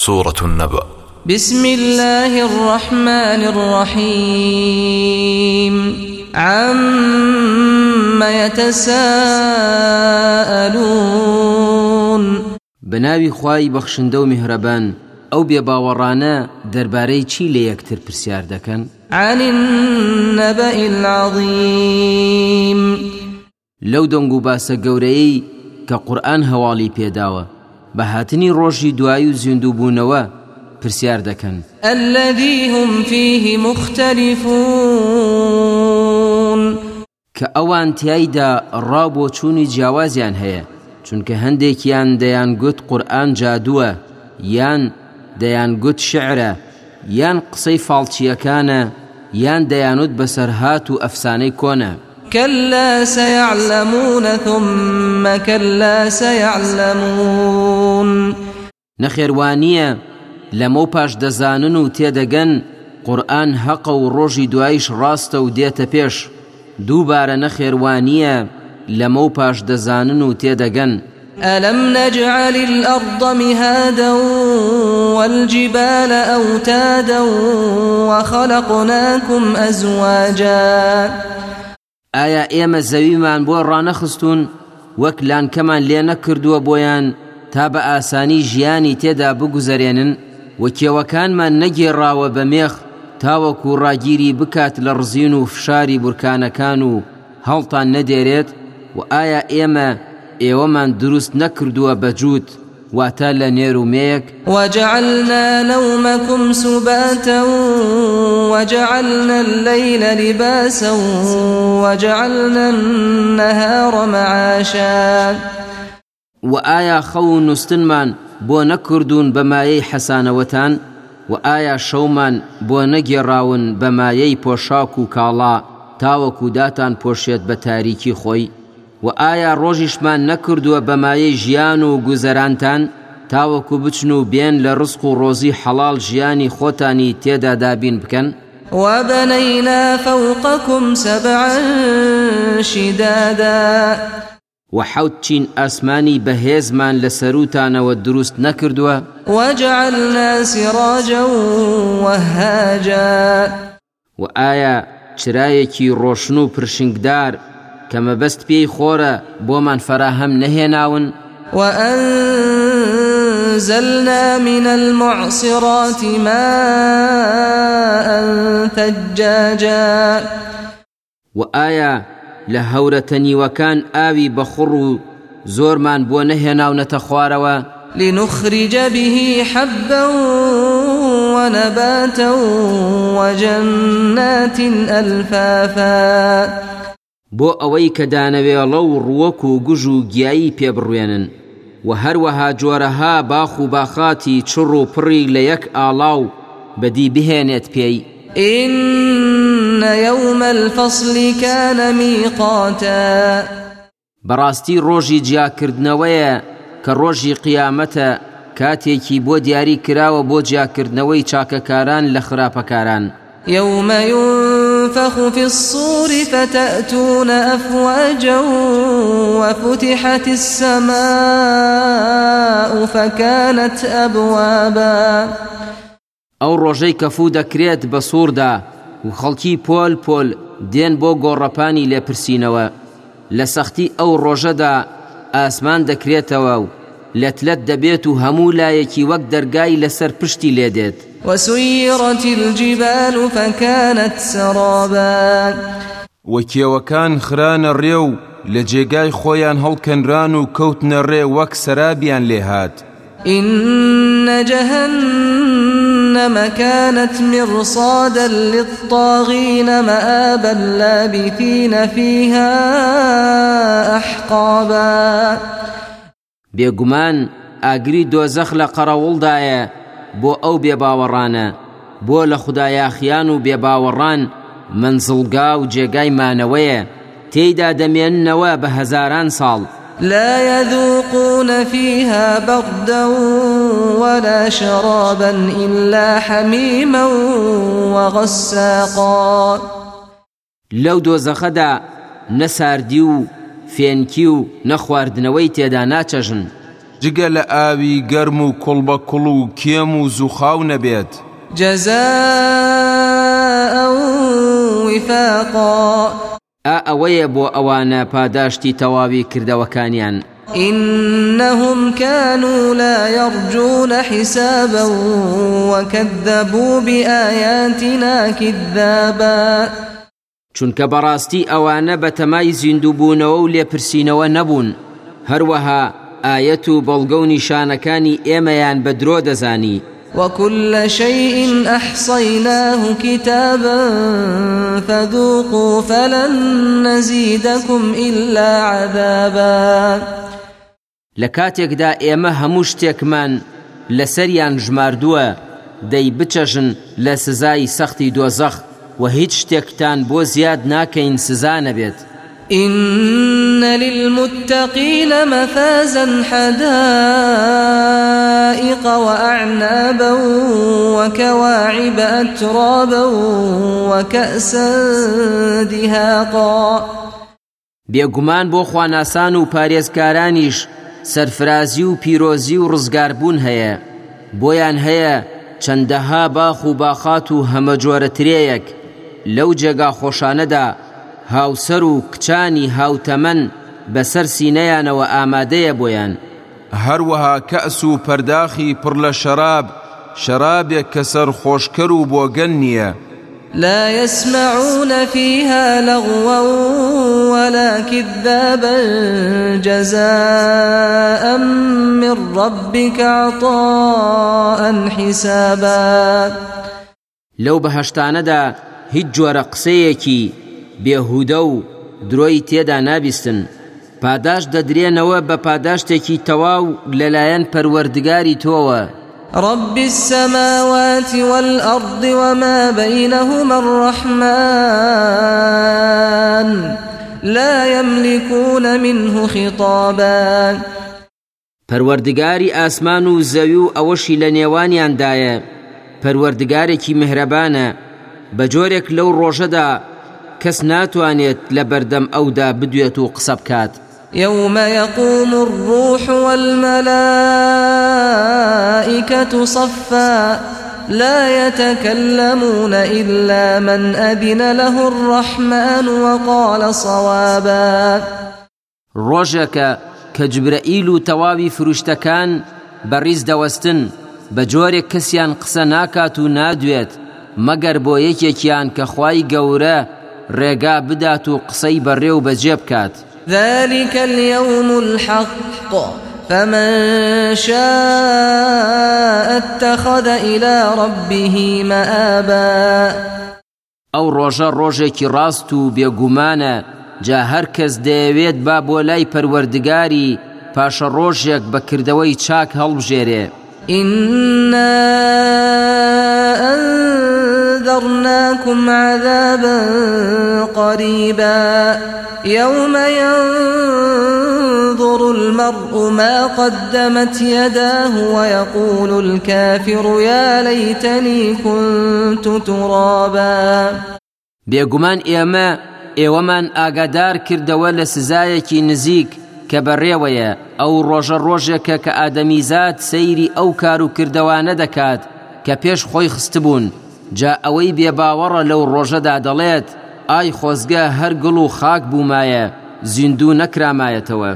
سورة النبأ. بسم الله الرحمن الرحيم. عم يتساءلون. بناوی خوای بەخشندە و میهرەبان ئەو بێباوەڕانە دەربارەی چی لە یەکتر پرسیار دەکەن؟ عن النبأ العظيم. لەو دەنگ و باسە گەورەی کە قورآن هەواڵی پێداوە. بە هاتنی ڕۆژی دوایی و زیندوو بوونەوە پرسیار دەکەن. الذي هم فيه مختلفون. کە ئەوان تایدا ڕابۆ چوونی جیاوازیان هەیە چونکە هەندێکیان دەیان گوت قورآن جادووە یان دەیان گوت شعرە یان قسەی فاڵچیەکانە یان دەیانوت بەسەرهات و ئەفسانەی کۆنە. كلا سيعلمون ثم كلا سيعلمون نەخێوانییە لەمە پاش دەزانن و تێدەگەن قورآن هەقە و ڕۆژی دوایش ڕاستە و دێتە پێش. دووبارە نەخێوانییە لەمە پاش دەزانن و تێدەگەن. ألم نجعل الأرض مهادا والجبال أوتادا وخلقناكم أزواجا ئایا ئێمە زەویمان بۆ ڕانەخستون وەک لانکەمان لێ نەکردووە بۆیان تا بە ئاسانی ژیانی تێدا بگوزارێنن و کێوەکانمان نەگێڕاوە بە مێخ تاوەکو ڕاگیری بکات لە ڕزین و فشاری بورکانەکان و هەڵتان نەدێرێت و ئایا ئێمە ئێوەمان دروست نەکردووە بەجووت واتە لە نێرومەیەک وجعلنا نومكم سباتا وجعلنا الليل لباسا وجعلنا النهار معاشا. و ئایا خەو و نووسنمان بۆ نەکردوون بەمایەی حەسانەوەتان و ئایا شەومان بۆ نەگێڕاون بەمایەی پۆشاک و کاڵا تاوەکو داتان پۆشێت بە تاریکی خۆی و ئایا ڕۆژیشمان نەکردووە بەمایەی ژیان و گوزەرانتان؟ تاوەکو بچن و بێن لە ڕسق و ڕۆزی حەڵال ژیانی خۆتانی تێدا دابین بکەن. وبنينا فوقكم سبعا شدادا. و حەوت چین ئاسمانی بەهێزمان لە سەروتانەوە دروست نەکردووە. وجعلنا سراجا وهاجا. و ئایا چرایەکی ڕۆشن و پرشنگدار کە مەبەست پێی خۆرە بۆمان فەراهەم نەهێناون. وأنزلنا من المعصرات ماء ثجاجا. و ئایا لە هەورەتەنیوەکان ئاوی بەخڕ و زۆرمان بۆ نەهێناونەتە خوارەوە؟ لنخرج به حبا ونباتا وجنات ألفافا. بۆ ئەوەی کە دانەوێڵە و ڕووەک و گوژ و گیایی پێبڕوێنن و هەروەها جۆرەها باخ و باخاتی چڕ و پڕی لە یەک ئاڵاو بەدی بهێنێت پێی. إن يوم الفصل كان ميقاتا. بەڕاستی ڕۆژی جیاکردنەوەیە کە ڕۆژی قیامەتە کاتێکی بۆ دیاری کراوە بۆ جیاکردنەوەی چاکەکاران لە خراپەکاران. يوم ينفخ في الصور فتأتون أفواجا وفتحت السماء فكانت أبوابا. ئەو ڕۆژەی کەفوو دەکرێت بە سووردا و خەڵکی پۆل پۆل دێن بۆ گۆڕەپانی لێپرسینەوە. لە سەختی ئەو ڕۆژەدا ئاسمان دەکرێتەوە و لەتلت دەبێت و هەموو لایەکی وەک دەرگای لەسەر پشتی لێدێت. وسيرت الجبال فكانت سرابا. وەکێوەکان خرانە ڕێ و لە جێگای خۆیان هەڵکەنران و کەوتنە ڕێ وەک سەرابیان لێهات إن جهنم كانت مرصادا للطاغين مآبا لابثين فيها أحقابا. بێگومان ئاگری دۆزەخ لە قەڕەوڵدایە بۆ ئەو بێباوەڕانە بۆ لە خوددایاخیان و بێباوەڕان منزڵگا و جێگای مانەوەیە. تێیدا دەمێننەوە بە هەزاران ساڵ. لا يذوقون فيها بردا ولا شرابا إلا حميما وغساقا. لەو دۆزەخەدا نەساردی و فێنکی و نەخواردنەوەی تێدا ناچەژن. جگە لە ئاوی گەرم و کوڵ بە کوڵ و کێم و زوخاو نەبێت. جزاء وفاقا. ئا ئەوەیە بۆ ئەوانە پاداشتی تەواوی کردەوەکانیان. إنهم كانوا لا يرجون حسابا وكذبوا بآياتنا كذابا. چونکە بەڕاستی ئەوانە بە تەمای زیندووبوونەوە و لێپرسینەوە نەبوون. هەروەها ئاەت و بەڵگە و نیشانەکانی ئێمەیان بە درۆ دەزانی. وكل شيء أحصيناه كتابا فذوقوا فلن نزيدكم إلا عذابا. لە کاتێکدا ئێمە هەموو شتێکمان لەسەریان ژماردووە دەی بچەژن لە سزای سەختی دۆزەخ و هیچ شتێکتان بۆ زیاد ناکەین سزا نەبێت. إن للمتقين مفازا حدائق وأعنابا وكواعب أترابا وكأسا دهاقا. بێگومان بۆ خواناسان و پارێزکارانیش سەرفرازی و پیرۆزی و ڕزگاربوون هەیە. بۆیان هەیە چەندەها باخ و باخات و هەمە جۆرەترەیەک هاوسەر و کچانی هاوتەمەن بەسەر سینەیانەوە ئامادەیە بۆیان. هەروەها کەس و پەرداخی پڕ لە شەراب شەرابێک کە سەر خۆشکەر و بۆگەن نییە. لا يسمعون فيها لغوا ولا كذابا جزاء من ربك عطاء حسابا. لەو بەهشتانەدا هیچ جۆرە قسەیەکی بێهودە و درۆی تێدا نابیستن. پاداش دەدرێنەوە بە پاداشتێکی تەواو لەلایەن پەروەردگاری تۆوە. رب السماوات والأرض وما بينهما الرحمن لا يملكون منه خطابا. پەروەردگاری ئاسمان و زەوی و ئەوەشی لە نێوانیاندایە. پەروەردگارێکی مهرەبانە. بە جۆرێک لەو ڕۆژەدا کەس ناتوانێت لە بەردەم ئەودا بدوێت و قسە بکات. يوم يقوم الروح والملائكة صفا لا يتكلمون إلا من أذن له الرحمن وقال صوابا. ڕۆژێکە کە جبرەئیل و تەواوی فروشتەکان بەڕیز دەوەستن بە جۆرێک کەسیان قسە ناکات و نادوێت مەگەر بۆ یەکێکیان کە خوای گەورە ڕێگا بدات و قسەی بەڕێ و بەجێ بکات. ذلك اليوم الحق. فمن شاء اتخذ إلى ربه مآبا. ئەو ڕۆژە ڕۆژێکی ڕاست و بێگومانە جا هەر کەس دەیەوێت با بۆ لای پەروەردگاری پاشە ڕۆژێک بەکردەوەی چاک هەڵبژێرێ. إنا أنذرناكم عذابا قريبا. يوم ينظر المرء ما قدمت يداه ويقول الكافر يا ليتني كنت ترابا. بێگومان ئێمە ئێوەمان ئاگادار کردەوە لە سزایەکی نزیک کە بەڕێوەیە ئەو ڕۆژە ڕۆژێکە کە ئادەمیزاد سەیری ئەو کە پێش خۆی خستبوون جا ئەوەی بێباوەڕە لەو ڕۆژەدا دەڵێت ئای خۆزگە هەر گڵ و خاک بوومایە زیندوو نەکرامایەتەوە.